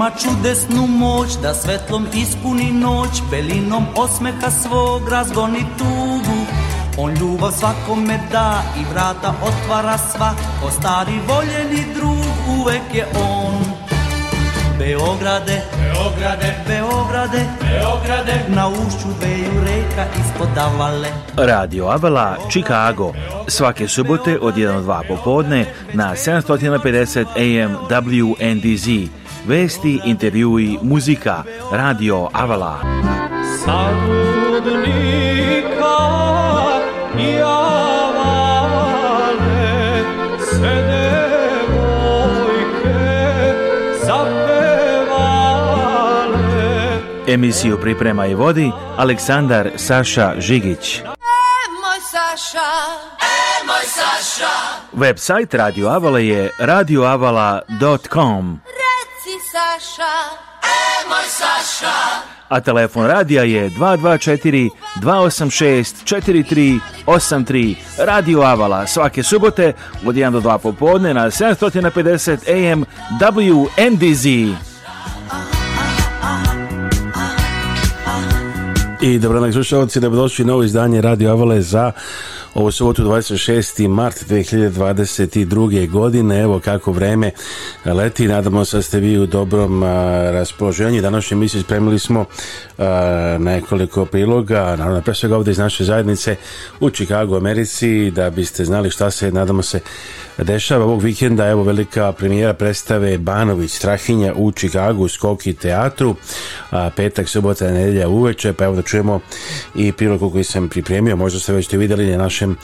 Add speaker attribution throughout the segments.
Speaker 1: Ima čudesnu moć da svetlom ispuni noć Belinom osmeha svog razgoni tugu On ljubav svakome da i vrata otvara sva Ko stari voljeni drug uvek je on Beograde, Beograde, Beograde, Beograde, na ušću veju reka ispod Avale.
Speaker 2: Radio Avala, Chicago, svake subote od 1 do 2 popodne na 750 AM WNDZ. Vesti, intervjui, muzika, Radio Avala. Sadnika, ja Emisiju priprema i vodi Aleksandar Saša Žigić. E, e, Website Radio Avala je radioavala.com Reci Saša, e, moj Saša. A telefon radija je 224 286 4383 Radio Avala svake subote od 1 do 2 popodne na 750 AM WNDZ.
Speaker 3: I dobro nam slušalci, dobrodošli novo izdanje Radio Avale za ovo subotu 26. mart 2022. godine, evo kako vreme leti, nadamo se da ste vi u dobrom raspoloženju. Današnje se spremili smo nekoliko priloga, naravno pre svega ovdje iz naše zajednice u Čikagu, Americi, da biste znali šta se, nadamo se, dešava ovog vikenda. Evo velika premijera predstave Banović Strahinja u Chicagu, Skoki teatru, a, petak, subota, nedelja uveče, pa evo da čujemo i prilogu koji sam pripremio, možda ste već te vidjeli na našem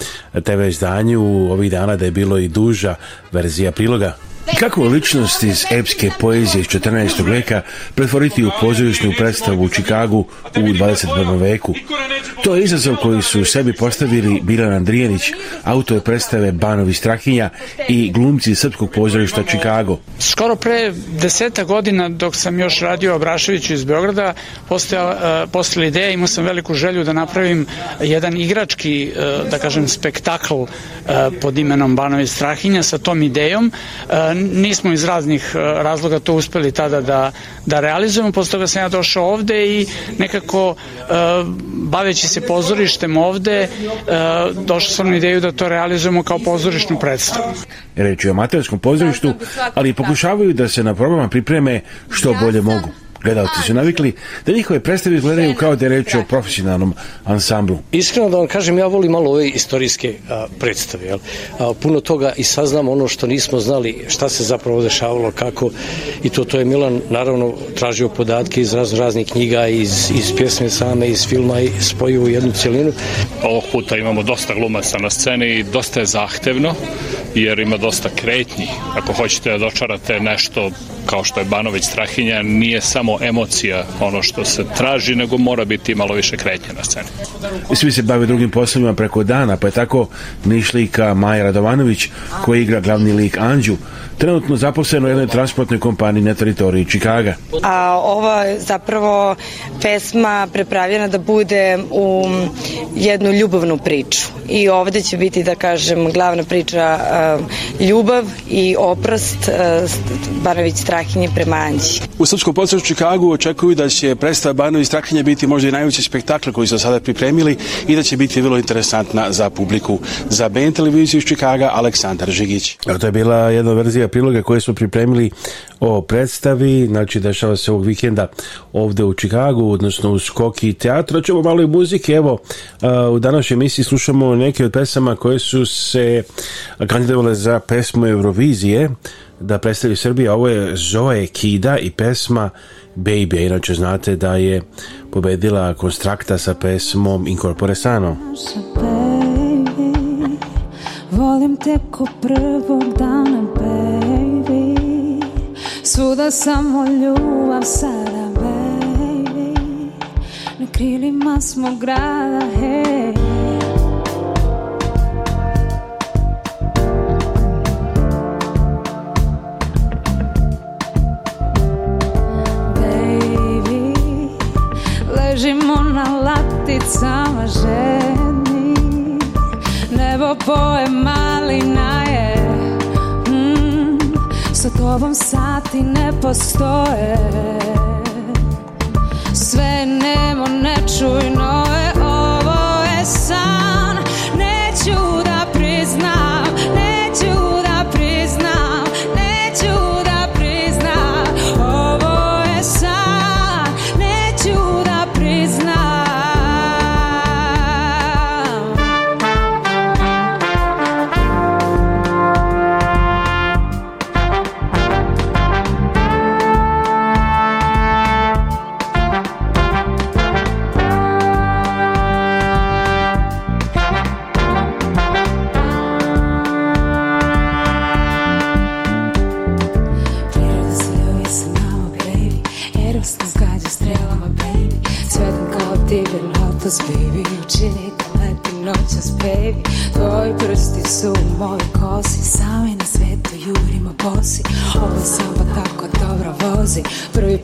Speaker 3: TV izdanju ovih dana da je bilo i duža verzija priloga. Kako ličnost iz epske poezije iz 14. veka pretvoriti u pozorišnu predstavu u Čikagu u 21. veku? To je izazov koji su sebi postavili Bilan Andrijanić, autor predstave Banovi Strahinja i glumci Srpskog pozorišta Čikago.
Speaker 4: Skoro pre deseta godina dok sam još radio Abraševiću iz Beograda, postala e, ideja, imao sam veliku želju da napravim jedan igrački, e, da kažem, spektakl e, pod imenom Banovi Strahinja sa tom idejom nismo iz raznih e, razloga to uspeli tada da, da realizujemo, posle toga sam ja došao ovde i nekako e, baveći se pozorištem ovde e, došao sam na ideju da to realizujemo kao pozorišnu predstavu.
Speaker 3: Reč o amaterskom pozorištu, ali pokušavaju da se na problema pripreme što bolje mogu. Gledalci su navikli da njihove predstave izgledaju kao da je reč o profesionalnom ansamblu.
Speaker 5: Iskreno da vam kažem, ja volim malo ove istorijske predstave. puno toga i saznamo ono što nismo znali, šta se zapravo dešavalo, kako. I to, to je Milan naravno tražio podatke iz razno raznih knjiga, iz, iz pjesme same, iz filma i spojio u jednu cjelinu.
Speaker 6: Ovog puta imamo dosta glumaca na sceni i dosta je zahtevno jer ima dosta kretnji. Ako hoćete da dočarate nešto kao što je Banović Strahinja, nije samo emocija ono što se traži, nego mora biti malo više kretnje na sceni.
Speaker 3: Svi se bave drugim poslovima preko dana, pa je tako Nišlika Maja Radovanović, koji igra glavni lik Anđu, trenutno zaposleno u jednoj transportnoj kompaniji na teritoriji Čikaga.
Speaker 7: A ova je zapravo pesma prepravljena da bude u jednu ljubavnu priču i ovdje će biti da kažem glavna priča ljubav i oprost Banović Strahinje prema Anđi.
Speaker 3: U Srpskom u Čikagu očekuju da će predstava Banovi iz biti možda i najveći spektakl koji su sada pripremili i da će biti vrlo interesantna za publiku. Za Ben televiziju iz Čikaga, Aleksandar Žigić. to je bila jedna verzija priloga koje su pripremili o predstavi, znači dešava se ovog vikenda ovdje u Čikagu, odnosno u Skoki teatru. Oćemo malo i muzike, evo u današnjoj emisiji slušamo neke od pesama koje su se kandidovale za pesmu Eurovizije da predstavlju Srbije. Ovo je Zoe Kida i pesma Baby. Inače znate da je pobedila Konstrakta sa pesmom Incorpore Sano. volim te ko prvog dana, baby. Svuda samo ljubav sada, baby. Na krilima smo grada, hej. Ležimo na laticama ženi Nebo poje malina je mm, Sa tobom sati ne postoje Sve nemo nečujno je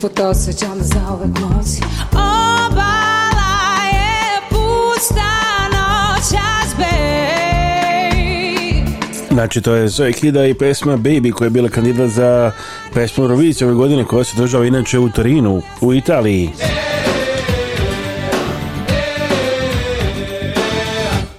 Speaker 3: put osjećam za ove nosi Obala je pusta noćas Znači to je Zoe Kida i pesma Baby koja je bila kandidat za pesmu Eurovicije ove godine koja se država inače u Torinu u Italiji.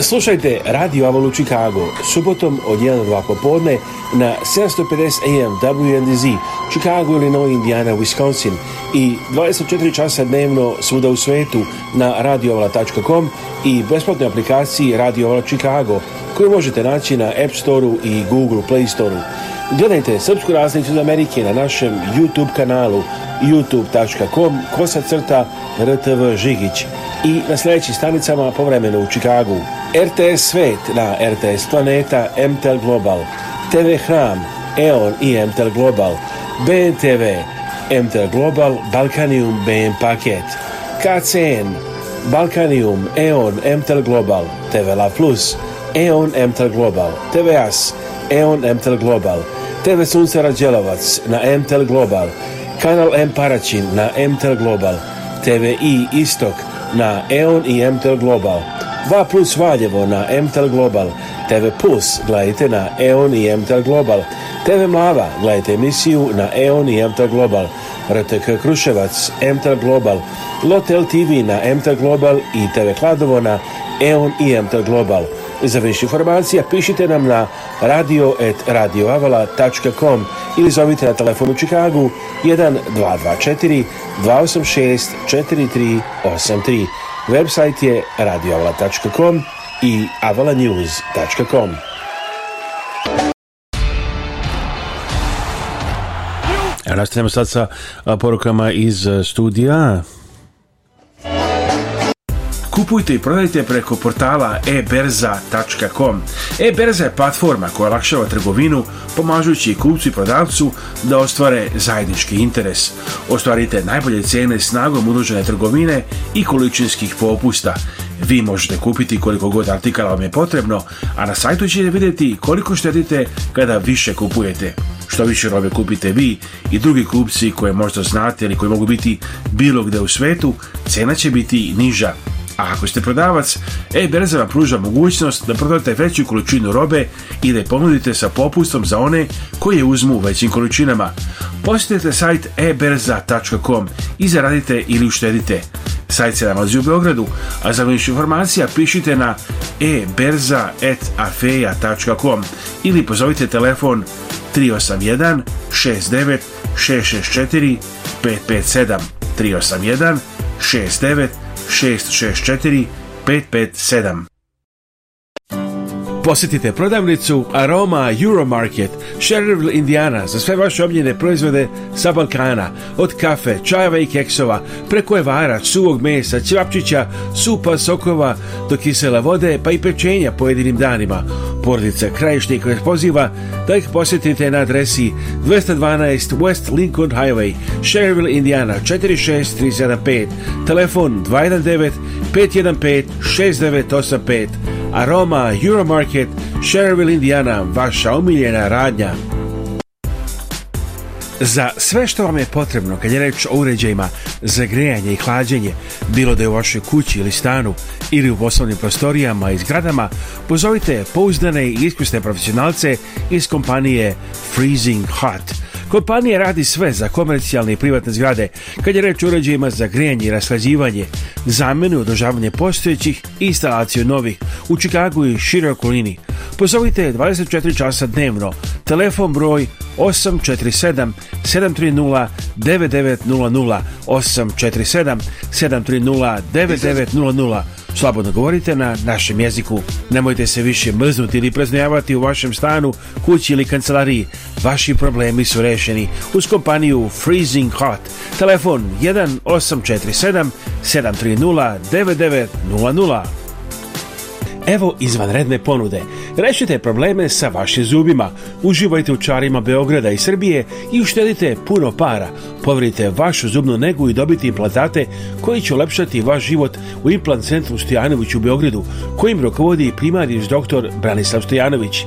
Speaker 3: Slušajte Radio Avalu Chicago subotom od 1 do 2 popodne na 750 AM WNDZ Chicago, Illinois, Indiana, Wisconsin i 24 časa dnevno svuda u svetu na radioavala.com i besplatnoj aplikaciji Radio Avala Chicago koju možete naći na App Storeu i Google Play Storeu. Gledajte Srpsku razlicu iz Amerike na našem YouTube kanalu youtube.com kosa crta žigić i na sljedećim stanicama povremeno u Čikagu. RTS Svet na RTS Planeta, MTL Global, TV Hram, EON i Mtel Global, BNTV, Mtel Global, Balkanium BN Paket, KCN, Balkanium, EON, Mtel Global, TV La Plus, EON Mtel Global, TV As, EON Mtel Global, TV Sunce Rađelovac na MTL Global, Kanal M Paraćin na MTL Global, TV I Istok, na EON i MTL Global, 2 plus Valjevo na MTL Global, TV Plus gledajte na EON i MTL Global, TV Mlava gledajte emisiju na EON i MTL Global, RTK Kruševac, Mtel Global, Lotel TV na MTEL Global i TV Kladovo na EON i MTL Global. Za više informacija pišite nam na radio.radioavala.com ili zovite na telefon u Čikagu 1224 286 4383. Website je radioavala.com i avalanews.com. Nastavljamo sad sa porukama iz studija. Kupujte i prodajte preko portala eberza.com. eberza je platforma koja olakšava trgovinu, pomažući kupci kupcu i prodavcu da ostvare zajednički interes. Ostvarite najbolje cijene snagom udružene trgovine i količinskih popusta. Vi možete kupiti koliko god artikala vam je potrebno, a na sajtu ćete vidjeti koliko štedite kada više kupujete. Što više robe kupite vi i drugi kupci koje možda znate ili koji mogu biti bilo gdje u svetu, cena će biti niža. A ako ste prodavac, e-berza vam pruža mogućnost da prodate veću količinu robe i da je ponudite sa popustom za one koje uzmu u većim količinama. Posjetite sajt eberza.com i zaradite ili uštedite. Sajt se nalazi u Beogradu, a za više informacija pišite na eberza.afeja.com ili pozovite telefon 381 69 664 557 381 69 664 557. Posjetite prodavnicu Aroma Euromarket, Sherrill, Indiana za sve vaše omljene proizvode sa Balkana, od kafe, čajeva i keksova, preko evara, suvog mesa, ćevapčića, supa, sokova, do kisela vode, pa i pečenja pojedinim danima. Porodica Krajišnik vas poziva da ih posjetite na adresi 212 West Lincoln Highway, Sherville Indiana 46375, telefon 219 515 6985 Aroma, Euromarket, Sherville, Indiana, vaša omiljena radnja. Za sve što vam je potrebno kad je reč o uređajima za grejanje i hlađenje, bilo da je u vašoj kući ili stanu ili u poslovnim prostorijama i zgradama, pozovite pouzdane i iskusne profesionalce iz kompanije Freezing Hot – Kompanija radi sve za komercijalne i privatne zgrade, kad je reč o uređajima za grijanje i raslađivanje, zamenu i održavanje postojećih i instalaciju novih u Čikagu i široj okolini. Pozovite 24 časa dnevno, telefon broj 847 730 9900 847 730 9900 Slobodno govorite na našem jeziku. Nemojte se više mrznuti ili preznojavati u vašem stanu, kući ili kancelariji. Vaši problemi su rešeni uz kompaniju Freezing Hot. Telefon 1847 730 9900. Evo izvanredne ponude. Rešite probleme sa vašim zubima. Uživajte u čarima Beograda i Srbije i uštedite puno para. povrite vašu zubnu negu i dobiti implantate koji će olepšati vaš život u implant centru Stojanović u Beogradu, kojim rukovodi primariš doktor Branislav Stojanović.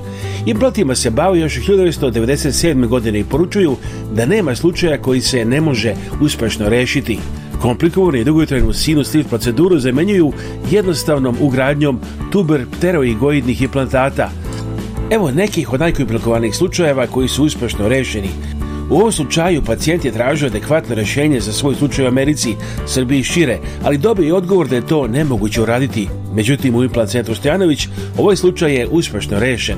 Speaker 3: Implantima se bavi još 1997. godine i poručuju da nema slučaja koji se ne može uspešno rešiti. Komplikovani dugotrenu sinus proceduru zamenjuju jednostavnom ugradnjom tuber pteroigoidnih implantata. Evo nekih od najkomplikovanijih slučajeva koji su uspješno rešeni. U ovom slučaju pacijent je tražio adekvatno rješenje za svoj slučaj u Americi, Srbiji šire, ali dobio je odgovor da je to nemoguće uraditi. Međutim, u implant centru Stojanović ovaj slučaj je uspješno rešen.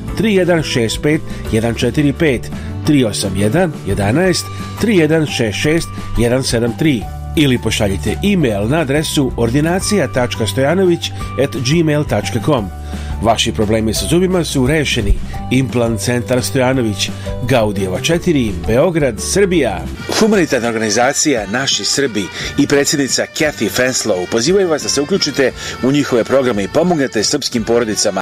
Speaker 3: 3165 145 381 11 3166 173 ili pošaljite e-mail na adresu ordinacija.stojanović at gmail.com Vaši problemi sa zubima su rešeni. Implant centar Stojanović, Gaudijeva 4, Beograd, Srbija. Humanitarna organizacija Naši Srbi i predsjednica Kathy Fenslow pozivaju vas da se uključite u njihove programe i pomognete srpskim porodicama.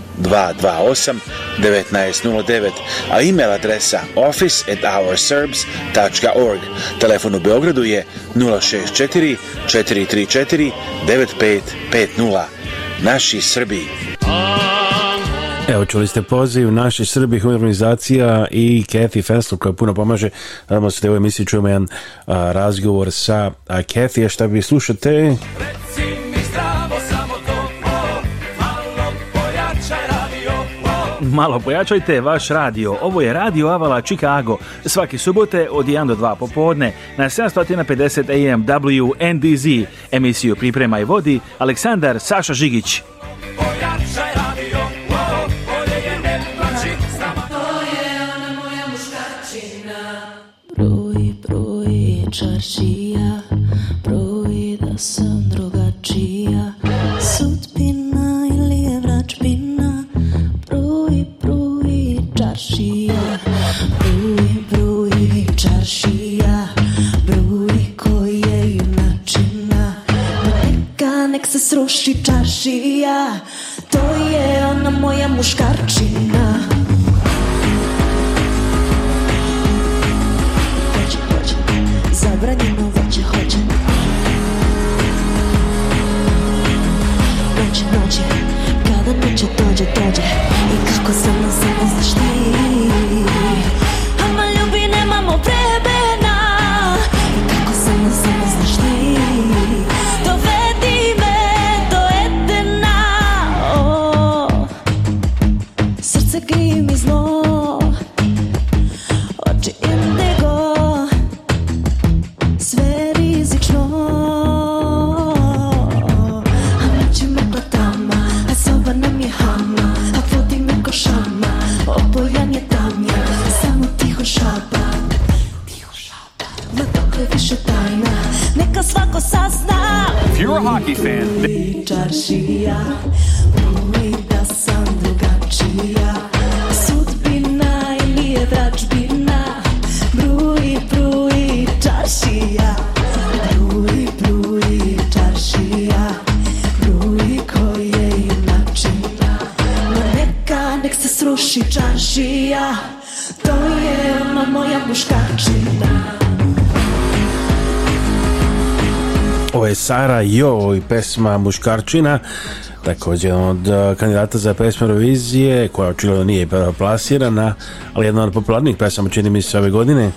Speaker 3: 228 1909, a e-mail adresa office Telefon u Beogradu je 064 434 9550. Naši Srbi. Evo čuli ste poziv naših srbih organizacija i Kathy Fessel koja puno pomaže. Nadamo se da u emisiji čujemo jedan a, razgovor sa Kathy. A šta vi slušate? Reci
Speaker 2: malo pojačajte vaš radio. Ovo je Radio Avala Chicago. Svaki subote od 1 do 2 popodne na 750 AM WNDZ. Emisiju priprema i vodi Aleksandar Saša Žigić. Broj, broj, čaršija, broj da sam čaršija Bruj, bruj, čaršija Bruj koje junačina No neka, nek se sruši čaršija To je ona moja muškarčina Hoće, hoće, zabranjeno voće, hoće Hoće, hoće da priča dođe, I kako sam na samo znaš
Speaker 3: i pesma Muškarčina, također od e, kandidata za pesmu Eurovizije, koja očigledno nije plasirana, ali jedna od popularnijih pesama čini mi se ove godine.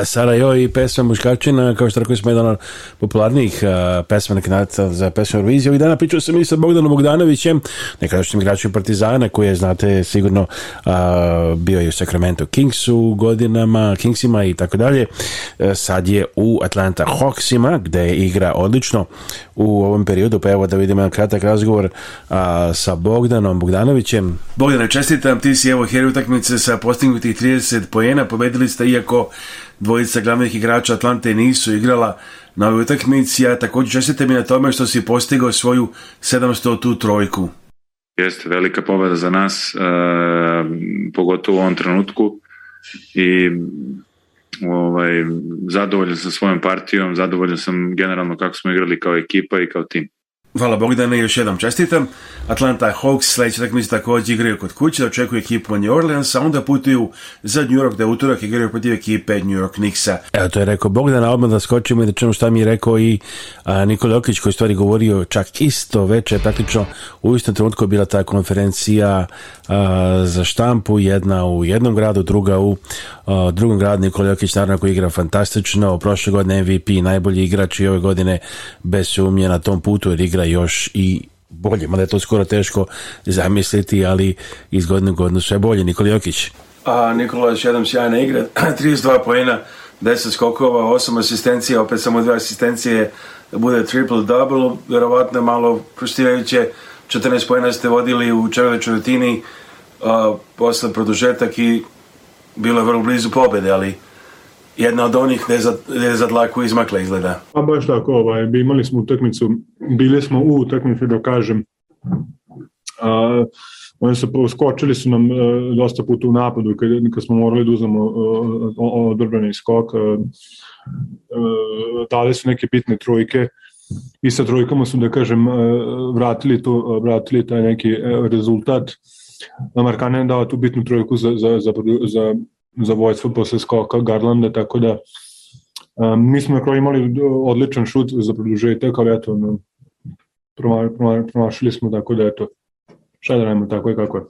Speaker 3: E, Sarajevo i pesma Muškačina, kao što rekli smo, jedan od popularnijih uh, e, pesma na za pesmu Euroviziju. I dana pričao sam i sa Bogdanom Bogdanovićem, nekadašnjim igračem Partizana, koji je, znate, sigurno uh, bio i u Sacramento Kingsu godinama, Kingsima i tako dalje. Sad je u Atlanta Hawksima, gde igra odlično u ovom periodu, pa evo da vidimo jedan kratak razgovor sa Bogdanom Bogdanovićem. Bogdane, čestitam, ti si evo heri utakmice sa postignutih 30 pojena, pobedili ste iako Dvojica glavnih igrača Atlante nisu igrala na ovoj utakmici, a također čestite mi na tome što si postigao svoju 700 tu trojku.
Speaker 8: Jeste velika pobjeda za nas, e, pogotovo u ovom trenutku i ovaj, zadovoljan sam svojom partijom, zadovoljan sam generalno kako smo igrali kao ekipa i kao tim.
Speaker 3: Hvala Bogdane, još jednom čestitam. Atlanta Hawks sljedeće takmice također igraju kod kuće, da očekuju ekipu New Orleans, a onda putuju za New York da utorak igraju protiv ekipe New York Knicksa. Evo to je rekao Bogdan, a odmah da skočimo i da čujemo šta mi je rekao i a, Nikola Okić koji stvari govorio čak isto večer, praktično u istom trenutku je bila ta konferencija za štampu, jedna u jednom gradu, druga u drugom gradu. Nikola Jokić naravno koji igra fantastično, prošle godine MVP, najbolji igrač i ove godine bez sumnje na tom putu jer igra još i bolje, mada je to skoro teško zamisliti, ali iz godine u godinu sve bolje. Nikola Jokić. A,
Speaker 9: pa, Nikola još jedan sjajna igra, 32 pojena, 10 skokova, 8 asistencije, opet samo dve asistencije, bude triple-double, vjerovatno malo frustrirajuće, 14 pojena ste vodili u Čevevećoj rutini, posle produžetak i bilo je vrlo blizu pobjede, ali jedna od onih ne za, dlaku izmakla izgleda.
Speaker 10: Pa baš tako, ovaj, imali smo utakmicu bili smo u utakmici da kažem a, oni su skočili su nam e, dosta puta u napadu kad, kad smo morali da uzmemo e, odrbeni skok e, dali su neke bitne trojke i sa trojkama su da kažem vratili to vratili taj neki rezultat Markanen je dao tu bitnu trojku za, za, za, za, za vojstvo posle skoka Garlanda, tako da mi smo imali odličan šut za produžetak, ali eto, ono, promašili smo, tako da eto, šta da radimo tako i kako je.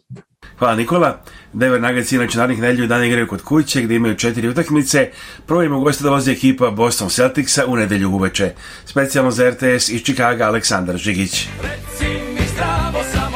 Speaker 3: Hvala Nikola. Denver Nuggets inače narednih nedelju dan igraju kod kuće gdje imaju četiri utakmice. Prvo u goste vozi ekipa Boston Celticsa u nedelju uveče. Specijalno za RTS iz Čikaga Aleksandar Žigić. samo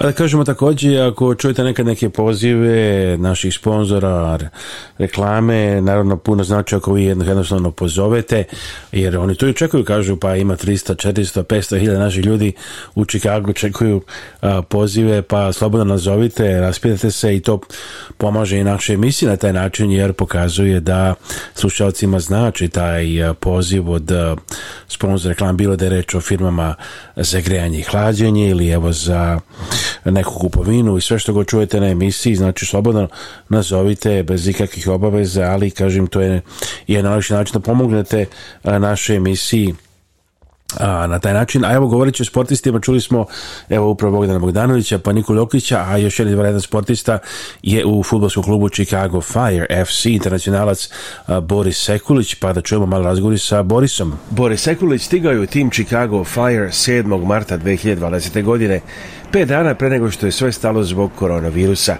Speaker 3: A da kažemo također, ako čujete nekad neke pozive naših sponzora, reklame, naravno puno znači ako vi jednostavno pozovete, jer oni to i očekuju, kažu pa ima 300, 400, 500 hiljada naših ljudi u Čikagu čekaju pozive, pa slobodno nazovite, raspitajte se i to pomaže i našoj emisiji na taj način, jer pokazuje da slušalcima znači taj poziv od sponzora reklam, bilo da je reč o firmama za grejanje i hlađenje ili evo za neku kupovinu i sve što go čujete na emisiji, znači slobodno nazovite bez ikakvih obaveza, ali kažem to je, je viši način da pomognete našoj emisiji a, na taj način. A evo govorit o sportistima, čuli smo evo upravo Bogdana Bogdanovića, pa Niku Ljokića, a još jedan sportista je u futbolskom klubu Chicago Fire FC, internacionalac a, Boris Sekulić, pa da čujemo malo razgovori sa Borisom.
Speaker 11: Boris Sekulić stigao je u tim Chicago Fire 7. marta 2020. godine, pet dana pre nego što je sve stalo zbog koronavirusa.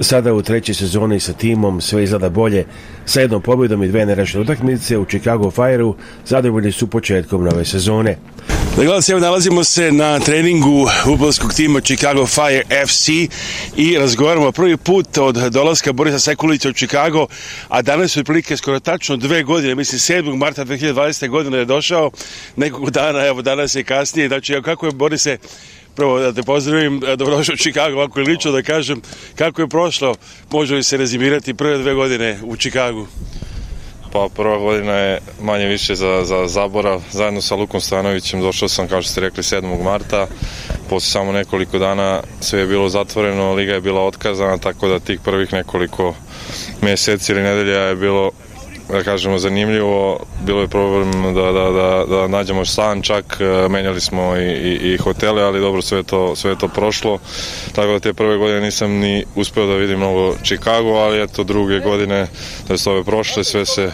Speaker 11: Sada u trećoj sezoni sa timom sve izgleda bolje. Sa jednom pobjedom i dve nerešene utakmice u Chicago Fireu zadovoljni su početkom nove sezone.
Speaker 12: Gledalci, se, nalazimo se na treningu futbolskog tima Chicago Fire FC i razgovaramo prvi put od dolaska Borisa Sekulića u Chicago, a danas su prilike skoro tačno dve godine, mislim 7. marta 2020. godine je došao, nekog dana, evo danas je kasnije, znači evo kako je Borise Prvo da te pozdravim, e, dobrodošao u Čikagu, ovako je lično da kažem kako je prošlo, može li se rezimirati prve dve godine u Čikagu?
Speaker 13: Pa prva godina je manje više za, zaborav. Zajedno sa Lukom Stanovićem došao sam, kao što ste rekli, 7. marta. Posle samo nekoliko dana sve je bilo zatvoreno, liga je bila otkazana, tako da tih prvih nekoliko mjeseci ili nedelja je bilo da kažemo zanimljivo, bilo je problem da, da, da, da nađemo stan čak, e, menjali smo i, i, i, hotele, ali dobro sve to, sve to prošlo, tako da te prve godine nisam ni uspio da vidim mnogo Chicago, ali eto druge godine da su ove prošle, sve se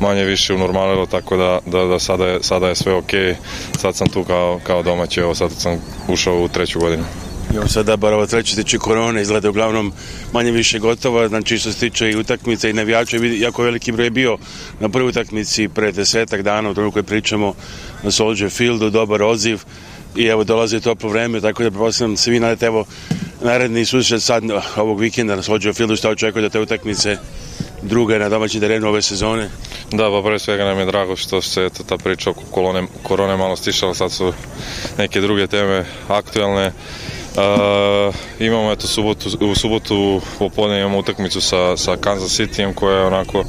Speaker 13: manje više unormalilo, tako da, da, da sada, je, sada je sve ok, sad sam tu kao, kao domaći, evo sad sam ušao u treću godinu.
Speaker 12: Još sada barava treće tiče korone, izgleda uglavnom manje više gotova, znači što se tiče i utakmice i navijača, jako veliki broj je bio na prvoj utakmici pre desetak dana, u drugoj pričamo na Soldier Fieldu, dobar odziv i evo dolazi toplo vreme, tako da pretpostavljam svi vi evo naredni susret sad ovog vikenda na Soldier Fieldu, šta da te utakmice druge na domaćem terenu ove sezone?
Speaker 13: Da, pa prvi svega nam je drago što se eto, ta priča oko korone malo stišala, sad su neke druge teme aktualne imamo eto subotu, u subotu popodne imamo utakmicu sa, sa Kansas Cityjem koja je onako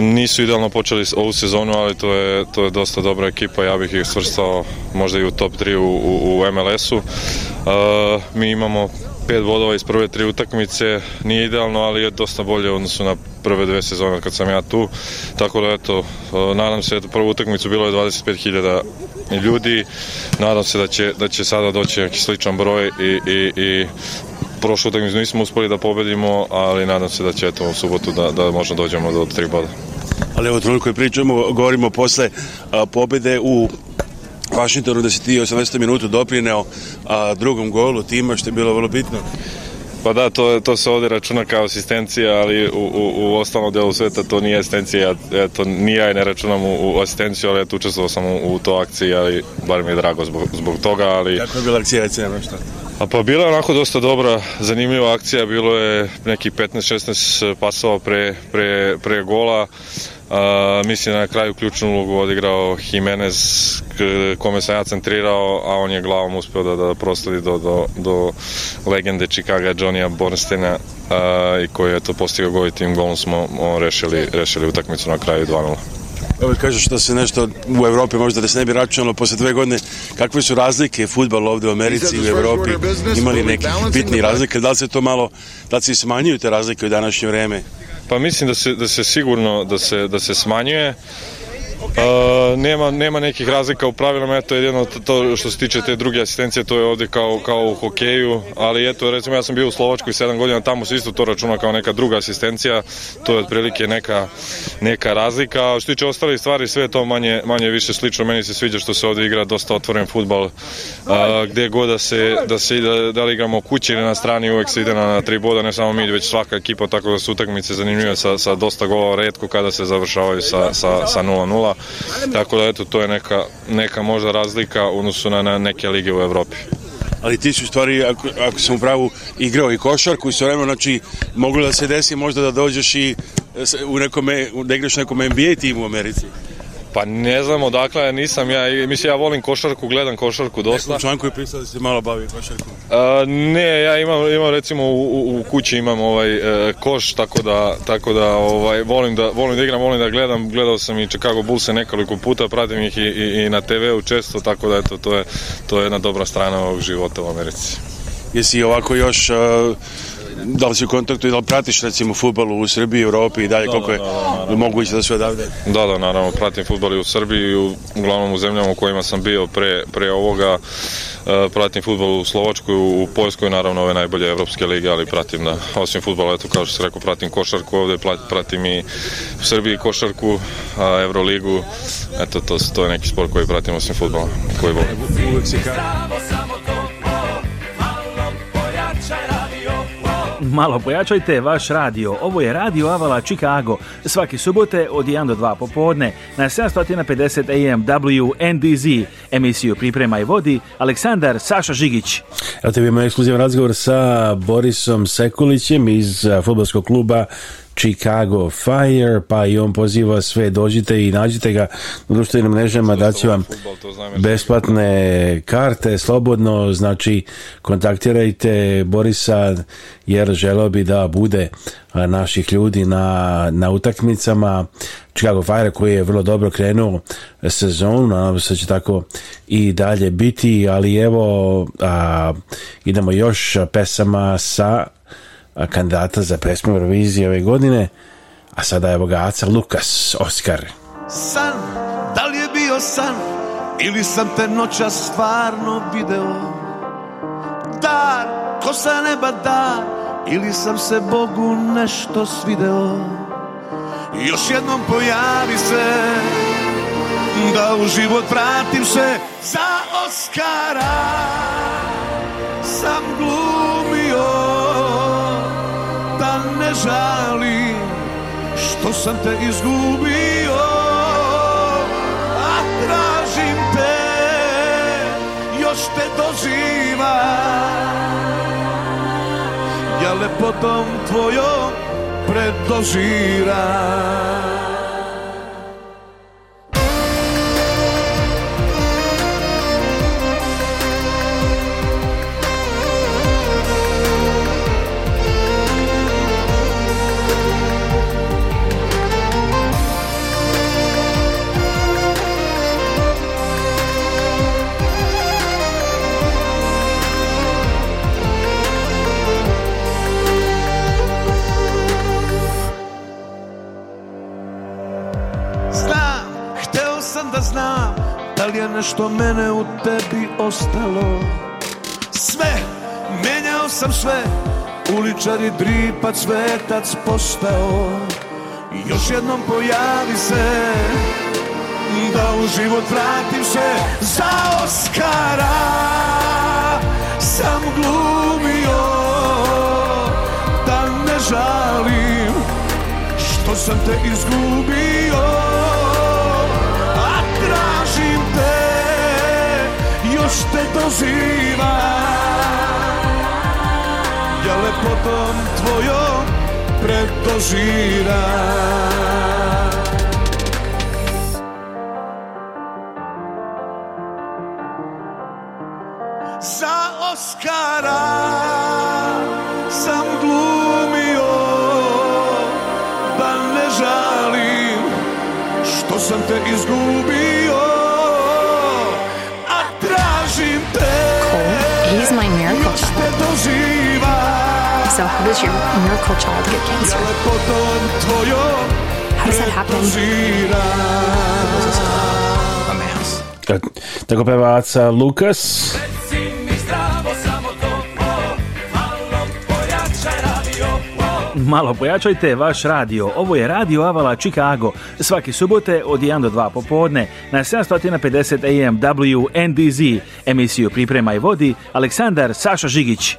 Speaker 13: nisu idealno počeli ovu sezonu, ali to je, to je dosta dobra ekipa, ja bih ih svrstao možda i u top 3 u, u, MLS-u. mi imamo pet bodova iz prve tri utakmice, nije idealno, ali je dosta bolje odnosno na prve dve sezone kad sam ja tu, tako da eto, nadam se, eto, prvu utakmicu bilo je 25.000 ljudi. Nadam se da će, sada doći neki sličan broj i, i, i prošlu utakmicu nismo uspjeli da pobedimo, ali nadam se da će eto u subotu da, možda dođemo do tri boda.
Speaker 12: Ali evo toliko je pričamo, govorimo posle pobjede u Vašingtonu da si ti 18. minutu doprineo drugom golu tima što je bilo vrlo bitno.
Speaker 13: Pa da, to, to se ovdje računa kao asistencija, ali u, u ostalom delu sveta to nije asistencija. eto to ni ja ne računam u, asistenciju, ali eto, učestvovao sam u, toj to akciji, ali bar mi je drago zbog, toga. Ali...
Speaker 12: Kako je bila akcija recimo?
Speaker 13: pa bila je onako dosta dobra, zanimljiva akcija, bilo je nekih 15-16 pasova pre, pre, pre gola. A, mislim da na kraju ključnu ulogu odigrao Jimenez kome sam ja centrirao, a on je glavom uspio da, da do, do, do legende Chicaga Johnnya Bornstena i koji je to postigao gol tim golom smo rešili, rešili utakmicu na kraju 2 -0.
Speaker 12: Evo kažeš da se nešto u Europi možda da se ne bi računalo posle dve godine. Kakve su razlike futbal ovdje u Americi i u Europi? Imali neki bitni razlike, Da li se to malo, da li se smanjuju te razlike u današnje vrijeme?
Speaker 13: Pa mislim da se, da se sigurno da se, da se smanjuje nema, nema nekih razlika u pravilima, eto jedino to što se tiče te druge asistencije, to je ovdje kao, kao u hokeju, ali eto recimo ja sam bio u Slovačkoj 7 godina, tamo se isto to računa kao neka druga asistencija, to je otprilike neka, neka razlika. A što se tiče ostalih stvari, sve je to manje, manje više slično, meni se sviđa što se ovdje igra dosta otvoren futbal, gdje god da se, da se da, li igramo kući ili na strani, uvijek se ide na, tri boda, ne samo mi, već svaka ekipa, tako da su utakmice zanimljive sa, dosta golova, redko kada se završavaju sa sa tako da eto to je neka, neka možda razlika u odnosu na, neke lige u Europi
Speaker 12: ali ti su u stvari, ako, ako sam u pravu, igrao i košarku i su vremena, znači moglo da se desi možda da dođeš i e, u nekome, da igraš nekom NBA timu u Americi.
Speaker 13: Pa ne znam odakle, nisam ja, mislim ja volim košarku, gledam košarku dosta. Nekom
Speaker 12: članku je pisao da se malo bavi košarku.
Speaker 13: E, ne, ja imam, imam recimo u, kući imam ovaj e, koš, tako da, ovaj, volim, da, da igram, volim da gledam, gledao sam i Chicago Bullse nekoliko puta, pratim ih i, na TV-u često, tako da eto, to je, to je jedna dobra strana ovog života u Americi.
Speaker 12: Jesi ovako još... E, da li si u kontaktu i da li pratiš recimo futbol u Srbiji, Europi i dalje, koliko je da, da, moguće da sve odavde?
Speaker 13: Da, da, naravno, pratim futbol i u Srbiji i u, uglavnom u zemljama u kojima sam bio pre, ovoga. E, pratim futbol u Slovačkoj, u, Poljskoj, naravno ove najbolje evropske lige, ali pratim da, osim futbola, eto kao što se rekao, pratim košarku ovdje, pratim i u Srbiji košarku, a, Euroligu, eto to, to je neki sport koji pratim osim futbola, koji volim.
Speaker 2: Malo pojačajte vaš radio. Ovo je Radio Avala Chicago. Svaki subote od 1 do 2 popodne na 750 AM WNDZ. Emisiju priprema i vodi Aleksandar Saša Žigić.
Speaker 3: Evo te imamo ekskluzivan razgovor sa Borisom Sekulićem iz futbolskog kluba Chicago Fire, pa i on poziva sve, dođite i nađite ga na društvenim mrežama, da vam besplatne karte, slobodno, znači kontaktirajte Borisa jer želeo bi da bude naših ljudi na, na utakmicama Chicago Fire koji je vrlo dobro krenuo sezonu, nadam se će tako i dalje biti, ali evo a, idemo još pesama sa kandidata za pesmu Eurovizije ove godine, a sada je bogaca Lukas Oskar. San, da li je bio san, ili sam te noća stvarno video? Da ko sa neba da, ili sam se Bogu nešto svideo? Još jednom pojavi se, da u život vratim se za Oskara. Sam žali što sam te izgubio A tražim te, još te doživam Ja lepotom tvojom predožiram da znam Da li je nešto mene u tebi ostalo Sve, menjao sam sve Uličar i dripac, svetac postao Još jednom pojavi se Da u život vratim se Za Oskara Sam glumio Da ne žalim što sam te izgubio to doživa Ja lepotom tvojom pretožira Za Oskara sam glumio Da ne žalim što sam te izgubio miracle child. So how does your miracle child get cancer? How does that happen? Tak, tego pevác Lucas.
Speaker 2: malo pojačajte vaš radio. Ovo je Radio Avala Chicago. Svaki subote od 1 do 2 popodne na 750 AM WNDZ. Emisiju priprema i vodi Aleksandar Saša Žigić.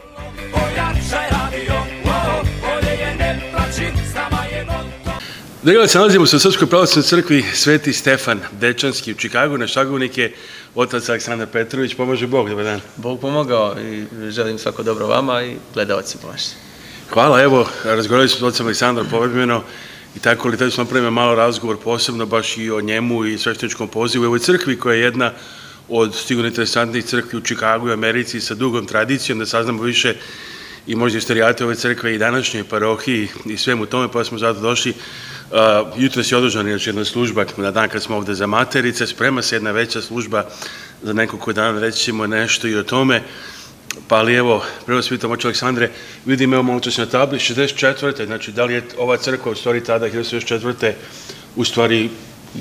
Speaker 3: Dakle, se nalazimo se u Srpskoj pravoslavnoj crkvi Sveti Stefan Dečanski u Čikagu. Naš sagovnik je otac Aleksandar Petrović. Pomaže Bog,
Speaker 14: dobar
Speaker 3: dan.
Speaker 14: Bog pomogao i želim svako dobro vama i gledalci pomaže.
Speaker 3: Hvala, evo, razgovarali smo s Aleksandrom povremeno i tako li smo napravili malo razgovor posebno baš i o njemu i svešteničkom pozivu i ovoj crkvi koja je jedna od sigurno interesantnih crkvi u Čikagu i Americi sa dugom tradicijom, da saznamo više i možda istorijate ove crkve i današnje parohiji i svemu tome, pa smo zato došli. Jutros jutro si je održana još jedna služba na dan kad smo ovdje za materice, sprema se jedna veća služba za nekoliko dana, dan rećemo nešto i o tome. Pa ali evo, prvo se pitam, Aleksandre, vidim evo malo čas na tabli, 64. Znači, da li je ova crkva u stvari tada, 1964. u stvari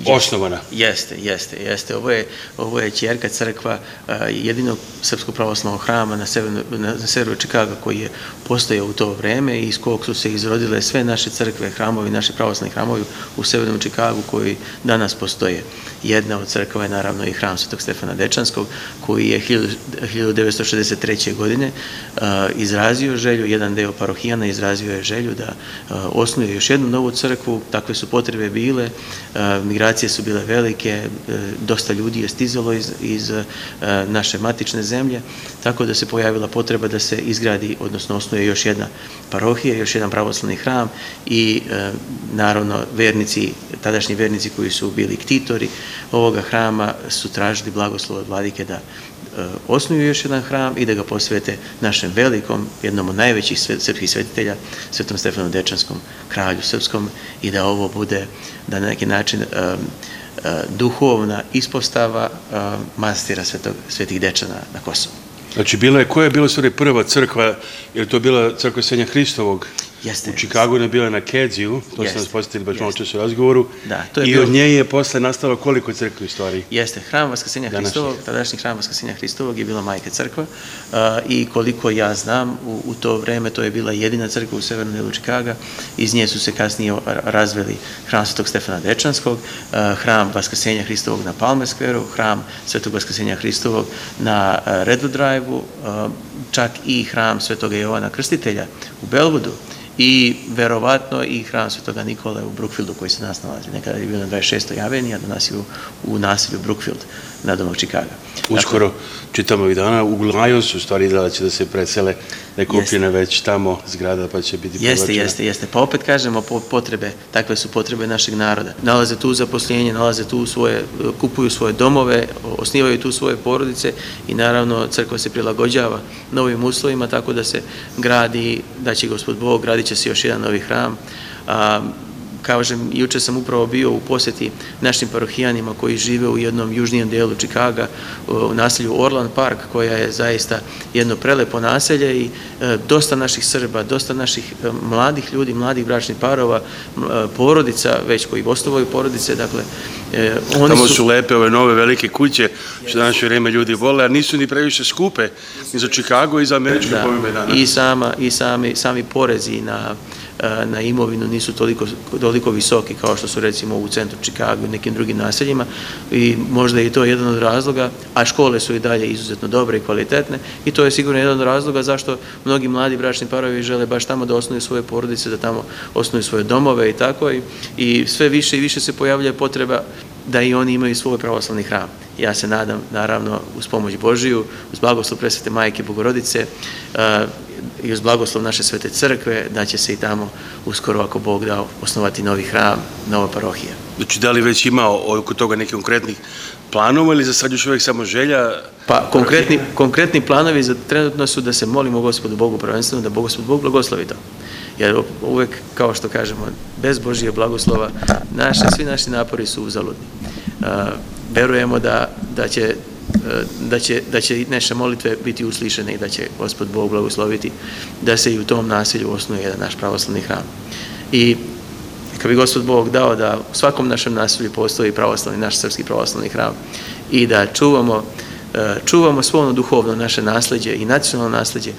Speaker 3: osnovana.
Speaker 14: Jeste, jeste, jeste. Ovo je, ovo je crkva jedinog srpskog pravoslavnog hrama na severu, na severu Čikaga koji je postojao u to vreme i iz kog su se izrodile sve naše crkve, hramovi, naše pravoslavni hramovi u severnom Čikagu koji danas postoje. Jedna od crkva je naravno i hram Svetog Stefana Dečanskog koji je 1963. godine izrazio želju, jedan deo parohijana izrazio je želju da osnuje još jednu novu crkvu, takve su potrebe bile, migracije migracije su bile velike, e, dosta ljudi je stizalo iz, e, naše matične zemlje, tako da se pojavila potreba da se izgradi, odnosno osnuje još jedna parohija, još jedan pravoslavni hram i e, naravno vernici, tadašnji vernici koji su bili ktitori ovoga hrama su tražili blagoslov od vladike da E, osnuju još jedan hram i da ga posvete našem velikom, jednom od najvećih srpskih svetitelja, svetom Stefanu Dečanskom, kralju srpskom i da ovo bude da na neki način e, e, duhovna ispostava mastira svetih Dečana na Kosovu.
Speaker 3: Znači, bilo je, koja je bila stvari prva crkva, je li to bila crkva Svenja Hristovog?
Speaker 14: Jeste,
Speaker 3: u Čikagu je bila na Kedziju, to se nas posjetili baš malo u razgovoru, da, to je i od nje je posle nastalo koliko crkvi u stvari?
Speaker 14: Jeste, hram Vaskrsenja Hristovog, tadašnji hram Vaskasenja Hristovog je bila majke crkva i koliko ja znam, u, to vrijeme to je bila jedina crkva u severnom delu Čikaga, iz nje su se kasnije razveli hram Svetog Stefana Dečanskog, hram Vaskasenja Hristovog na Palmer Square, hram Svetog Vaskasenja Hristovog na Redwood Drive-u, čak i hram Svetoga Jovana Krstitelja u Belvodu, i verovatno i hram Svetoga Nikola u Brookfieldu koji se nas nalazi. Nekada je bio na 26. javeni, a danas je u, nasilju naselju Brookfield na domu Čikaga.
Speaker 3: Uskoro, čitamo ovih dana, u Glajos, su stvari da će da se presele ne je već tamo zgrada pa će biti
Speaker 14: Jeste, jeste, jeste. Pa opet kažemo potrebe, takve su potrebe našeg naroda. Nalaze tu zaposlenje, nalaze tu svoje, kupuju svoje domove, osnivaju tu svoje porodice i naravno crkva se prilagođava novim uslovima tako da se gradi, da će gospod Bog, gradit će se još jedan novi hram. A, kažem, juče sam upravo bio u posjeti našim parohijanima koji žive u jednom južnijem dijelu Čikaga e, u naselju Orland Park koja je zaista jedno prelepo naselje i e, dosta naših Srba, dosta naših e, mladih ljudi, mladih bračnih parova, porodica već koji ostavaju porodice, dakle
Speaker 3: oni Tamo su... lepe ove nove velike kuće što današnje vrijeme ljudi vole, a nisu ni previše skupe ni za Čikago i za američke
Speaker 14: I, sama, i sami porezi na na imovinu nisu toliko, toliko visoki kao što su recimo u centru Čikagu i nekim drugim naseljima i možda je to jedan od razloga, a škole su i dalje izuzetno dobre i kvalitetne i to je sigurno jedan od razloga zašto mnogi mladi bračni parovi žele baš tamo da osnuju svoje porodice, da tamo osnuju svoje domove i tako i, i sve više i više se pojavlja potreba da i oni imaju svoj pravoslavni hram. Ja se nadam, naravno, uz pomoć Božiju, uz blagoslov presvete majke Bogorodice eh, i uz blagoslov naše svete crkve, da će se i tamo uskoro, ako Bog da osnovati novi hram, nova parohija.
Speaker 3: Znači, da li već ima oko toga nekih konkretnih planova ili za sad još uvijek samo želja?
Speaker 14: Pa, konkretni, planovi za trenutno su da se molimo gospodu Bogu prvenstveno, da Bogospod Bog blagoslovi to jer uvek, kao što kažemo, bez Božije blagoslova, svi naši napori su uzaludni. Verujemo e, da, će da će, da će naše molitve biti uslišene i da će Gospod Bog blagosloviti da se i u tom nasilju osnuje jedan naš pravoslavni hram. I kad bi Gospod Bog dao da u svakom našem nasilju postoji pravoslavni, naš srpski pravoslavni hram i da čuvamo, e, čuvamo ono duhovno naše nasljeđe i nacionalno nasljeđe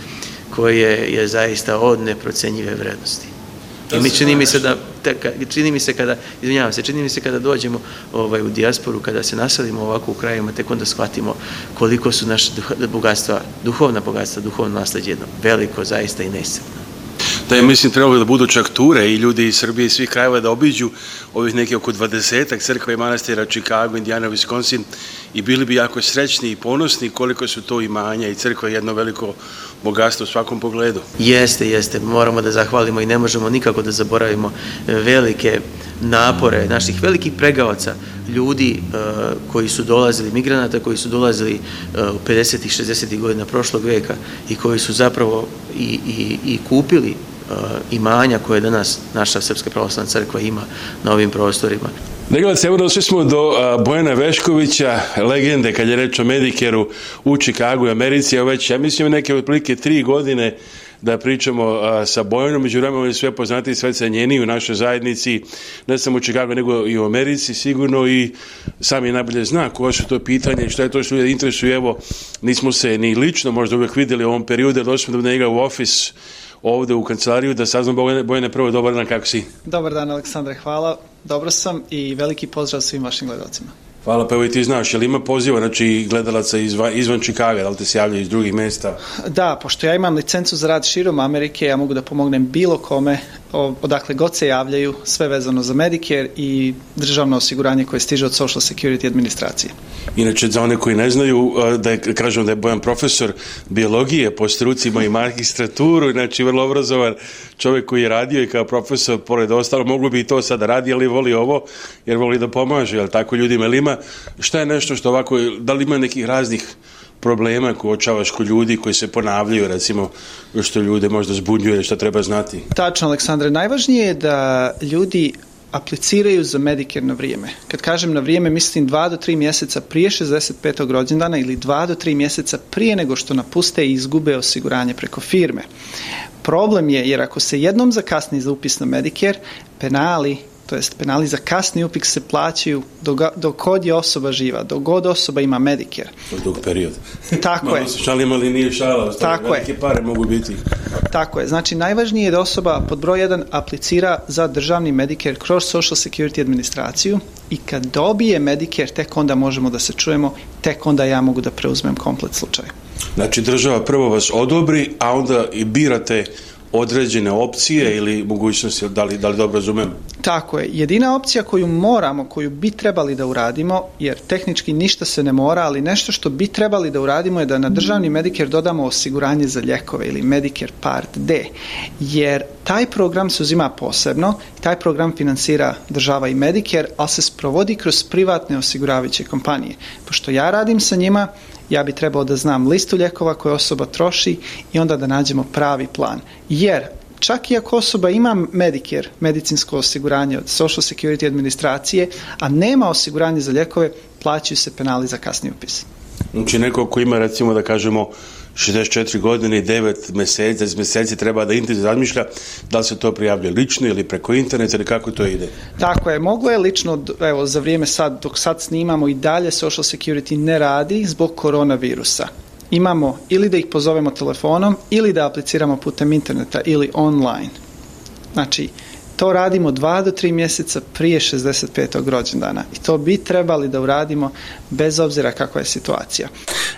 Speaker 14: koje je zaista od neprocenjive vrednosti. I mi čini mi se da čini mi se kada izvinjavam se, čini mi se kada dođemo ovaj, u dijasporu, kada se naselimo ovako u krajevima, tek onda shvatimo koliko su naše bogatstva, duhovna bogatstva, duhovno nasljeđe jedno veliko zaista i nesretno.
Speaker 3: Da je, mislim, trebalo da budu čak ture i ljudi iz Srbije i svih krajeva da obiđu ovih neke oko dvadesetak crkva i manastira Chicago, Indiana, Wisconsin i bili bi jako srećni i ponosni koliko su to imanja i crkva jedno veliko bogatstvo u svakom pogledu.
Speaker 14: Jeste, jeste. Moramo da zahvalimo i ne možemo nikako da zaboravimo e, velike napore naših velikih pregavaca, ljudi e, koji su dolazili, migranata koji su dolazili e, u 50. i 60. godina prošlog veka i koji su zapravo i, i kupili imanja koje danas naša Srpska pravoslavna crkva ima na ovim prostorima.
Speaker 3: Gledajte, evo došli smo do Bojana Veškovića, legende kad je reč o Medikeru u Čikagu i Americi, evo već, ja mislim, neke otprilike tri godine da pričamo sa Bojanom, među vremenom je sve poznati, sve cenjeni u našoj zajednici, ne samo u Čikagu, nego i u Americi sigurno i sam je najbolje zna koja su to pitanje, što je to što je interesuje, evo, nismo se ni lično možda uvijek vidjeli u ovom periodu, došli smo do njega u ofis ovde u kancelariju da saznam Bojene prvo dobar dan kako si.
Speaker 15: Dobar dan Aleksandre, hvala. Dobro sam i veliki pozdrav svim vašim gledalcima.
Speaker 3: Hvala, pa evo i ti znaš, jel ima poziva, znači gledalaca izvan, izvan Čikaga, li te se javljaju iz drugih mjesta?
Speaker 15: Da, pošto ja imam licencu za rad širom Amerike, ja mogu da pomognem bilo kome odakle god se javljaju, sve vezano za Medicare i državno osiguranje koje stiže od Social Security administracije.
Speaker 3: Inače, za one koji ne znaju, da je, kažem da je Bojan profesor biologije po strucima i magistraturu, znači vrlo obrazovan čovjek koji je radio i kao profesor, pored ostalo, moglo bi i to sada radi, ali voli ovo, jer voli da pomaže, ali tako, ljudima, ili ima, šta je nešto što ovako, da li ima nekih raznih problema koje očavaš kod ljudi koji se ponavljaju, recimo, što ljude možda zbunjuje, što treba znati?
Speaker 15: Tačno, Aleksandre, najvažnije je da ljudi apliciraju za Medicare na vrijeme. Kad kažem na vrijeme, mislim 2 do 3 mjeseca prije 65. rođendana ili 2 do 3 mjeseca prije nego što napuste i izgube osiguranje preko firme. Problem je jer ako se jednom zakasni za upis na Medicare, penali to jest penali za kasni upik se plaćaju dok
Speaker 3: god
Speaker 15: je osoba živa, dok god osoba ima Medicare.
Speaker 3: Od dug period.
Speaker 15: Tako Malo je.
Speaker 3: Se šalim, ali nije šala. Tako je. pare mogu biti.
Speaker 15: Tako je. Znači, najvažnije je da osoba pod broj 1 aplicira za državni Medicare kroz Social Security administraciju i kad dobije Medicare, tek onda možemo da se čujemo, tek onda ja mogu da preuzmem komplet slučaj.
Speaker 3: Znači, država prvo vas odobri, a onda i birate određene opcije ili mogućnosti, da li, da li dobro razumem?
Speaker 15: Tako je. Jedina opcija koju moramo, koju bi trebali da uradimo, jer tehnički ništa se ne mora, ali nešto što bi trebali da uradimo je da na državni Medicare dodamo osiguranje za ljekove ili Medicare Part D, jer taj program se uzima posebno, taj program financira država i Medicare, ali se sprovodi kroz privatne osiguravajuće kompanije. Pošto ja radim sa njima, ja bi trebao da znam listu lijekova koje osoba troši i onda da nađemo pravi plan. Jer čak i ako osoba ima Medicare, medicinsko osiguranje od Social Security administracije, a nema osiguranje za lijekove, plaćaju se penali za kasni upis.
Speaker 3: Znači neko ko ima recimo da kažemo 64 godine i 9 mjeseci, mjeseci treba da intenzivno razmišlja da li se to prijavljuje lično ili preko interneta ili kako to ide.
Speaker 15: Tako je, moglo je lično, evo za vrijeme sad, dok sad snimamo i dalje social security ne radi zbog koronavirusa. Imamo ili da ih pozovemo telefonom ili da apliciramo putem interneta ili online. Znači, to radimo dva do tri mjeseca prije 65. rođendana i to bi trebali da uradimo bez obzira kakva je situacija.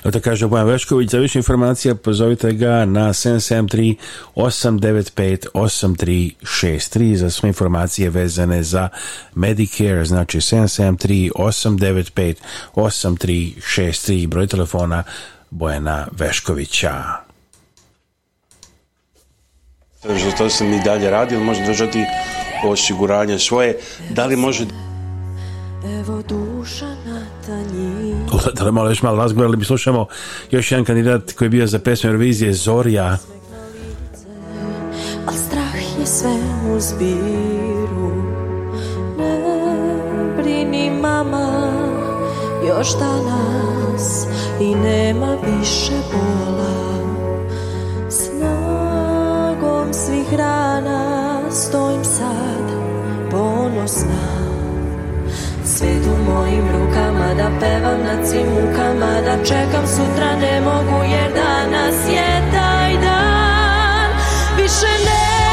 Speaker 3: Evo to kaže Bojan Vešković, za više informacija pozovite ga na 773 895 8363 za sve informacije vezane za Medicare, znači 773 895 8363 broj telefona Bojana Veškovića. To sam i dalje radio, može držati osiguranje svoje. Da li može... Evo duša na tanji. malo još malo razgovarali bi slušamo još jedan kandidat koji je bio za pesmu Eurovizije Zorija. Al strah je sve u zbiru Ne brini mama Još danas I nema više bol hrana stojim sad ponosna Svijet u mojim rukama da pevam na svim Da čekam sutra ne mogu jer danas je taj dan Više ne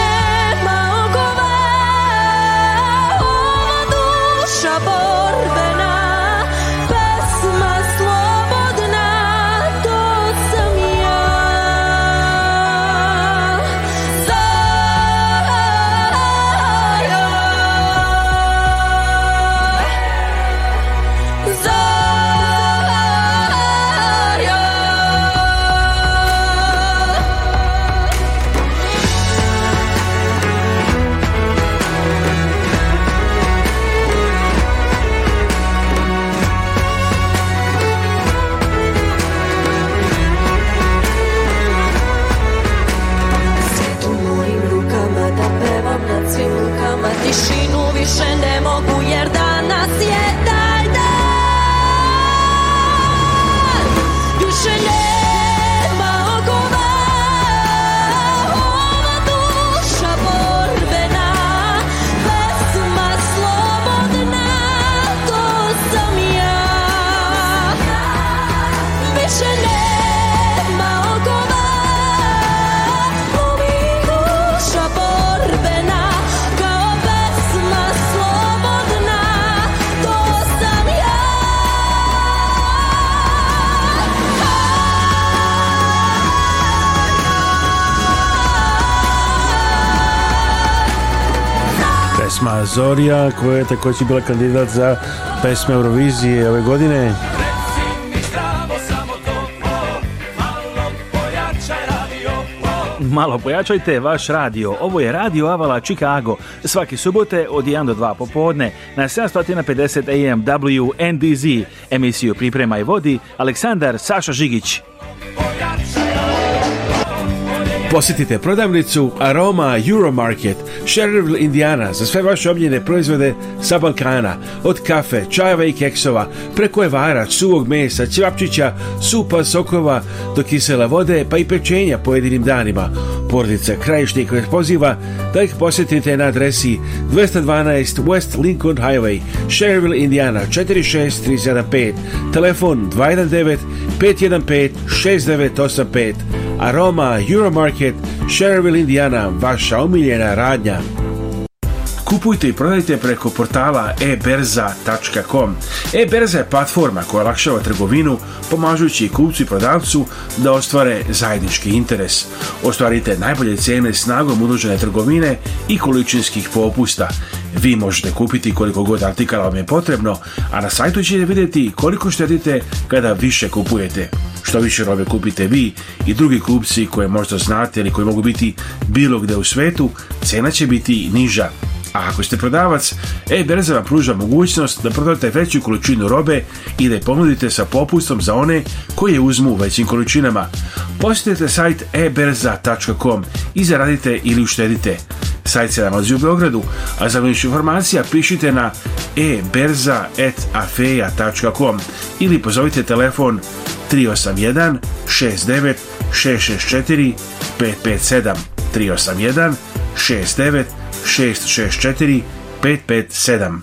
Speaker 3: ogova, ova duša borbe Zorija koja je također bila kandidat za pesme Eurovizije ove godine.
Speaker 2: Malo pojačajte vaš radio. Ovo je Radio Avala Chicago. Svaki subote od 1 do 2 popodne na 750 AM WNDZ. Emisiju priprema i vodi Aleksandar Saša Žigić.
Speaker 3: Posjetite prodavnicu Aroma Euromarket, Sherrville, Indiana za sve vaše omljene proizvode sa Balkana, od kafe, čajeva i keksova, preko evara, suvog mesa, ćevapčića supa, sokova, do kisela vode, pa i pečenja pojedinim danima. Porodica Krajišnik vas poziva da ih posjetite na adresi 212 West Lincoln Highway, Sherrville, Indiana 46375, telefon 219 515 6985 Aroma, Euromarket, Sherville, Indiana, vaša omiljena radnja. Kupujte i prodajte preko portala eberza.com. Eberza je platforma koja olakšava trgovinu, pomažući kupcu i prodavcu da ostvare zajednički interes. Ostvarite najbolje cijene snagom udružene trgovine i količinskih popusta – vi možete kupiti koliko god artikala vam je potrebno, a na sajtu ćete vidjeti koliko štedite kada više kupujete. Što više robe kupite vi i drugi kupci koje možda znate ili koji mogu biti bilo gdje u svetu, cena će biti niža a ako ste prodavac, e-berza pruža mogućnost da prodate veću količinu robe i da je ponudite sa popustom za one koje uzmu u većim količinama. Posjetite sajt eberza.com i zaradite ili uštedite. Sajt se nalazi u Beogradu, a za više informacija pišite na eberza.afeja.com ili pozovite telefon 381 69 664 557 381 69 664 557.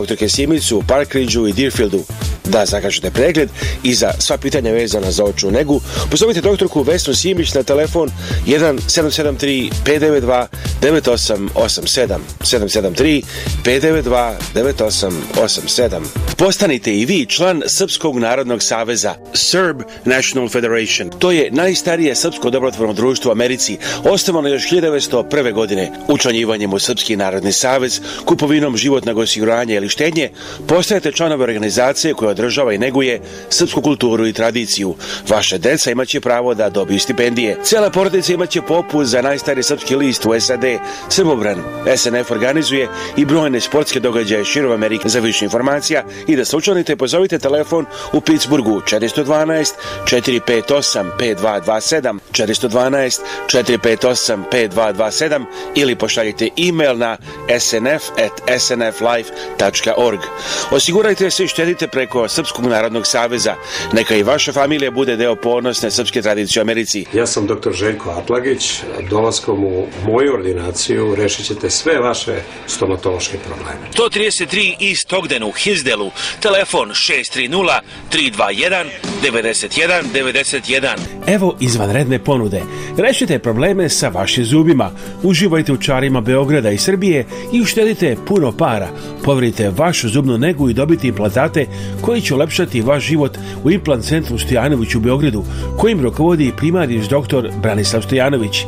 Speaker 3: dr. Kesimicu u i Deerfieldu. Da zakažete pregled i za sva pitanja vezana za očnu negu, pozovite doktorku Vesnu Simić na telefon 1773 592 9887 773 592 9887. Postanite i vi član Srpskog narodnog saveza Serb National Federation. To je najstarije srpsko dobrotvorno društvo u Americi, osnovano još 1901. godine. Učlanjivanjem u Srpski narodni savez, kupovinom životnog osiguranja ili štednje, postajete članove organizacije koja održava i neguje srpsku kulturu i tradiciju. Vaše deca imaće pravo da dobiju stipendije. Cijela porodica imaće popust za najstari srpski list u SAD, Srbobran. SNF organizuje i brojne sportske događaje širom Amerike. Za više informacija i da se pozovite telefon u Pittsburghu 412 458 5227 412 458 5227 ili pošaljite e-mail na snf at snflife.com org Osigurajte se i štedite preko Srpskog narodnog saveza. Neka i vaša familija bude deo ponosne srpske tradicije u Americi.
Speaker 16: Ja sam dr. Željko Atlagić. Dolaskom u moju ordinaciju rešit ćete sve vaše stomatološke probleme.
Speaker 17: 133 East Ogden u Hizdelu. Telefon 630 321 91 91. Evo izvanredne ponude. Rešite probleme sa vašim zubima. Uživajte u čarima Beograda i Srbije i uštedite puno para. Povrite vašu zubnu negu i dobiti implantate koji će olepšati vaš život u Implant centru Stojanović u Beogradu, kojim rokovodi primariš doktor Branislav Stojanović.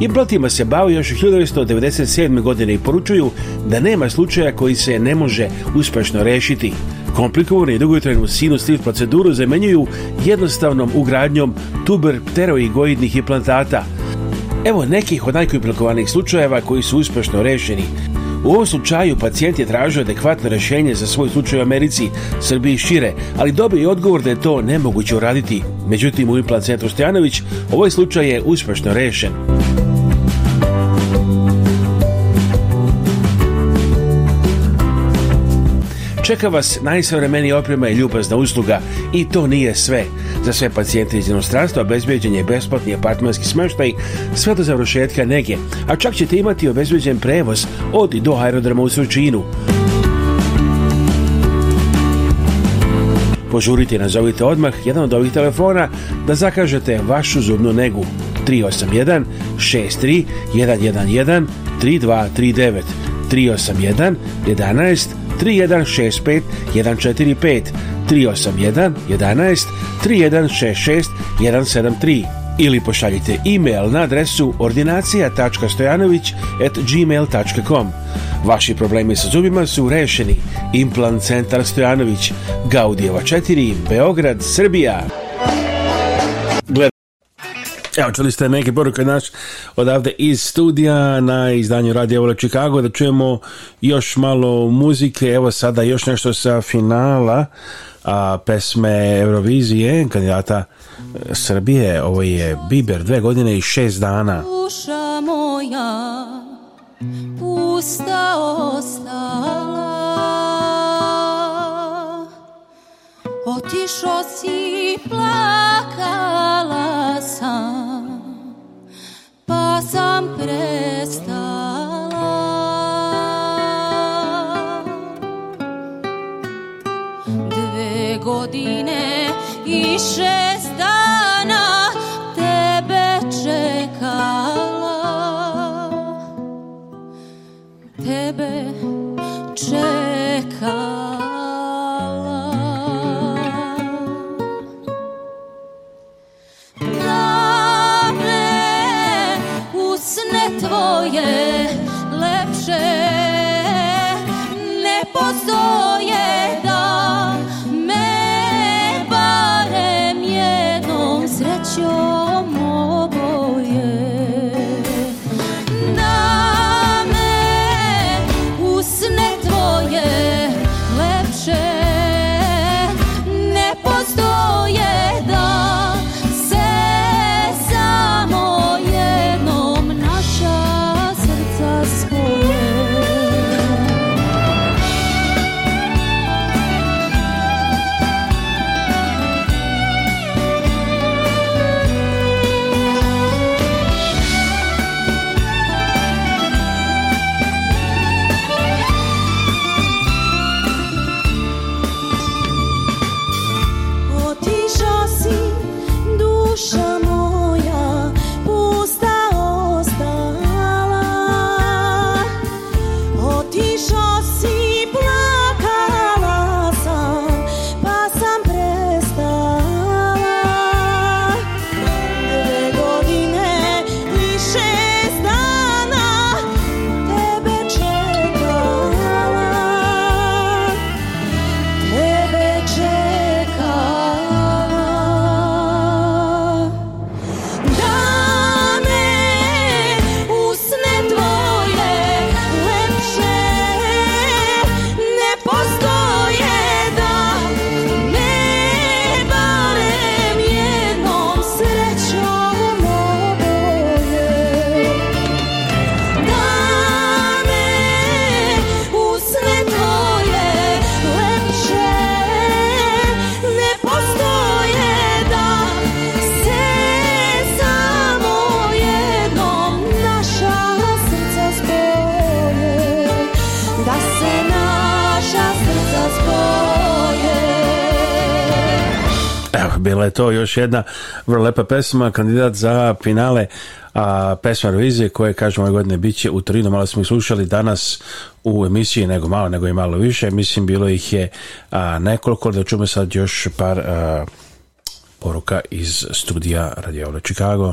Speaker 17: Implantima se bavio još 1997. godine i poručuju da nema slučaja koji se ne može uspješno rešiti. Komplikovanu i dugotrajnu sinus lift proceduru zamenjuju jednostavnom ugradnjom tuber pteroigoidnih implantata. Evo nekih od najkomplikovanijih slučajeva koji su uspješno rešeni. U ovom slučaju pacijent je tražio adekvatno rješenje za svoj slučaj u Americi, Srbiji i šire, ali dobio je odgovor da je to nemoguće uraditi. Međutim, u implant centru Stojanović ovaj slučaj je uspješno rešen. Čeka vas najsavremenija oprema i ljubazna usluga i to nije sve. Za sve pacijente iz inostranstva obezbijeđen je besplatni apartmanski smještaj sve do završetka nege, a čak ćete imati obezbijeđen prevoz od i do aerodroma u Surčinu. Požurite i nazovite odmah jedan od ovih telefona da zakažete vašu zubnu negu 381 63 111 3239 381 11 3165 145 381 11 3166 173 ili pošaljite e-mail na adresu ordinacija.stojanović.gmail.com Vaši problemi sa zubima su rešeni. Implant centar Stojanović, Gaudijeva 4, Beograd, Srbija.
Speaker 3: Evo, čuli ste neke poruke naš odavde iz studija na izdanju Radio Evole Chicago da čujemo još malo muzike. Evo sada još nešto sa finala a, pesme Eurovizije kandidata e, Srbije. Ovo je Biber, dve godine i šest dana. Duša moja pusta ostala Otišo si plakala
Speaker 18: pa sam prestala. Dve godine i šest
Speaker 3: to još jedna vrlo lepa pesma, kandidat za finale a pesma revizije koje kažemo ove godine bit će u trinom, malo smo ih slušali danas u emisiji, nego malo, nego i malo više mislim bilo ih je a, nekoliko, da čujemo sad još par poruka iz studija Radio Chicago.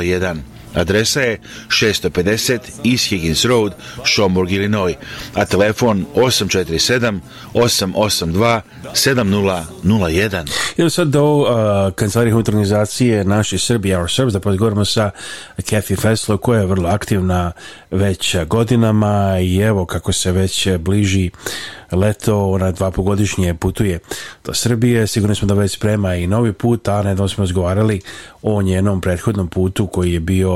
Speaker 3: 001. Adresa je 650 East Higgins Road, Schaumburg, Illinois, a telefon 847-882-7001. Idemo sad do uh, kancelarije humanitarnizacije naše Srbije, Our Serbs, da podgovorimo sa Kathy Feslo, koja je vrlo aktivna već godinama i evo kako se već bliži leto, ona dva pogodišnje putuje do Srbije, sigurno smo da već sprema i novi put, a jednom smo razgovarali o njenom prethodnom putu koji je bio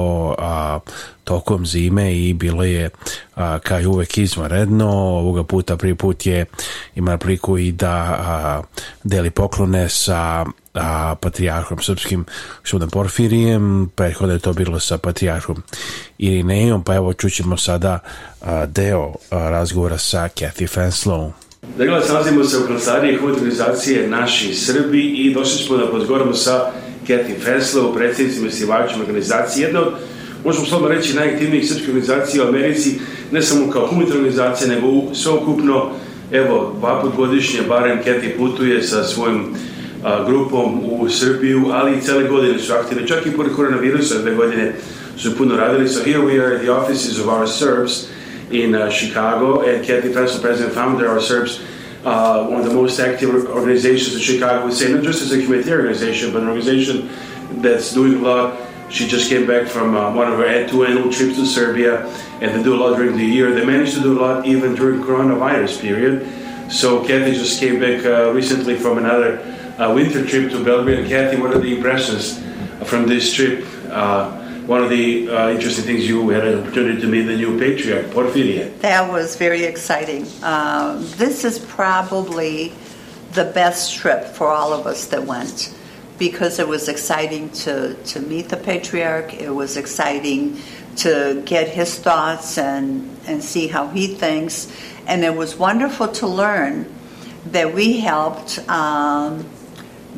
Speaker 3: tokom zime i bilo je a, kao i uvek izvanredno. Ovoga puta prvi put je ima priku i da a, deli poklone sa a, patrijarhom srpskim Šudan Porfirijem, prethodno je to bilo sa patrijarhom Irinejom, pa evo čućemo sada a, deo a, razgovora sa Kathy Fenslow.
Speaker 19: Dakle, nalazimo se u kancelariji organizacije Naši Srbi i došli smo da podgovorimo sa Kathy Fenslow, predsjednicima i organizacije. Jedna od možemo slobno reći, najaktivnijih srpskih organizacija u Americi, ne samo kao humanitarna organizacija, nego u, sveukupno, evo, dva put godišnje, barem Keti putuje sa svojim a, grupom u Srbiju, ali i cele godine su aktivne, čak i pored koronavirusa, dve godine su puno radili. So here we are at the offices of our Serbs in uh, Chicago, and Kathy Presley, president, founder of our Serbs, uh, one of the most active organizations in Chicago, would say, not just as a humanitarian organization, but an organization that's doing a lot she just came back from uh, one of her two annual trips to Serbia, and they do a lot during the year. They managed to do a lot even during coronavirus period. So Kathy just came back uh, recently from another uh, winter trip to Belgrade. Kathy, what are the impressions from this trip? Uh, one of the uh, interesting things you had an opportunity to meet the new patriarch, Porfiria.
Speaker 20: That was very exciting. Uh, this is probably the best trip for all of us that went because it was exciting to, to meet the patriarch. It was exciting to get his thoughts and, and see how he thinks. And it was wonderful to learn that we helped um,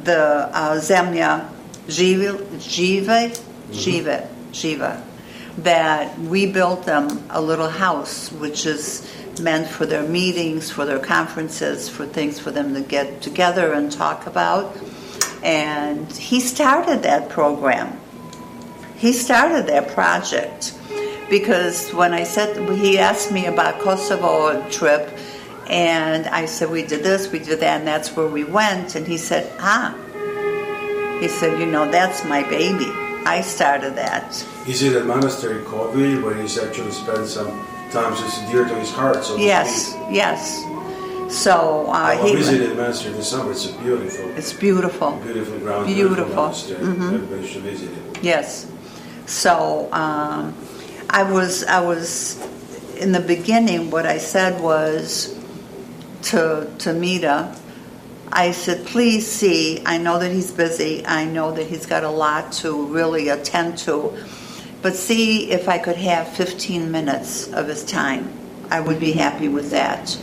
Speaker 20: the uh, Zemlya Jiva, Jiva, mm-hmm. Jiva, Jiva, that we built them a little house, which is meant for their meetings, for their conferences, for things for them to get together and talk about. And he started that program. He started that project because when I said, he asked me about Kosovo trip, and I said, we did this, we did that, and that's where we went. And he said, ah. He said, you know, that's my baby. I started that. He's in a
Speaker 19: monastery called Kovi, where he's actually spent some time so it's dear to his heart.
Speaker 20: So yes, yes. So uh, I he. visited
Speaker 19: Munster this summer. It's a beautiful.
Speaker 20: It's beautiful.
Speaker 19: Beautiful ground. Beautiful. Master. Mm-hmm. Everybody should visit it.
Speaker 20: Yes. So um, I was I was in the beginning. What I said was to to Mita. I said, please see. I know that he's busy. I know that he's got a lot to really attend to, but see if I could have 15 minutes of his time. I would be mm-hmm. happy with that.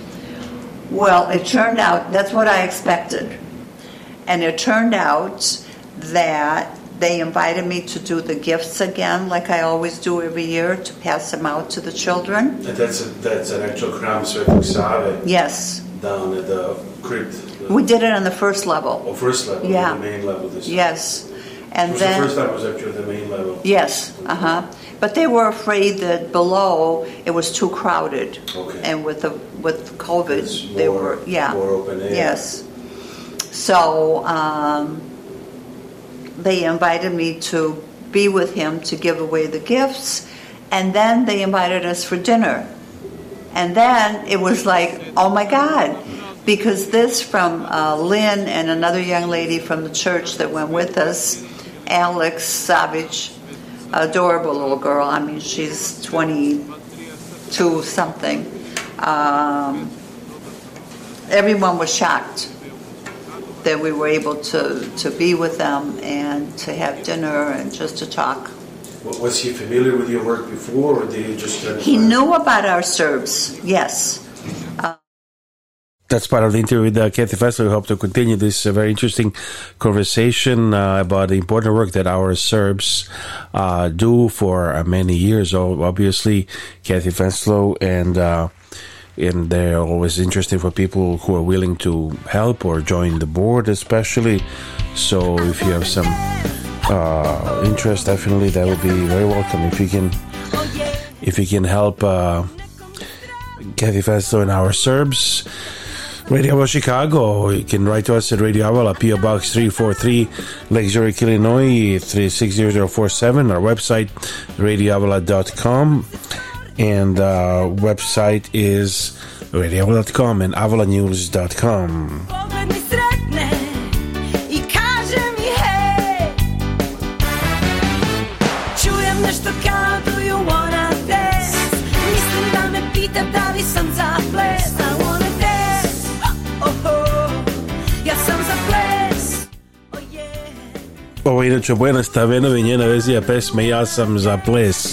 Speaker 20: Well, it turned out that's what I expected. And it turned out that they invited me to do the gifts again, like I always do every year, to pass them out to the children.
Speaker 19: And that's a, that's an actual Kram Svetlog Save.
Speaker 20: Yes.
Speaker 19: Down at the crypt. The
Speaker 20: we did it on the first level.
Speaker 19: Oh, first level. Yeah. The main level
Speaker 20: this time. Yes.
Speaker 19: And then the first time was actually the main level.
Speaker 20: Yes. Uh huh. But they were afraid that below it was too crowded.
Speaker 19: Okay.
Speaker 20: And with the with COVID, they were yeah. more open air. Yes. So um, they invited me to be with him to give away the gifts, and then they invited us for dinner. And then it was like, oh my God, because this from uh, Lynn and another young lady from the church that went with us, Alex Savage, adorable little girl. I mean, she's 22 something. Um, everyone was shocked that we were able to, to be with them and to have dinner and just to talk.
Speaker 19: Was he familiar with your work before, or did he just?
Speaker 20: He knew about our Serbs, yes
Speaker 21: that's part of the interview with uh, Kathy Fessler. We hope to continue this uh, very interesting conversation uh, about the important work that our Serbs uh, do for uh, many years. Obviously, Kathy Fessler and uh, and they're always interesting for people who are willing to help or join the board, especially. So, if you have some interest, definitely that would be very welcome. If you can, if you can help Kathy Fessler and our Serbs. Radio Hour Chicago. You can write to us at Radio Hour, uh, P.O. Box 343, Lake Zurich, Illinois 360047. Our website, radioavala.com. And our uh, website is radioavala.com and avalanews.com. Ovo je inače Buena stavenovi njena vezija pesme Ja sam za ples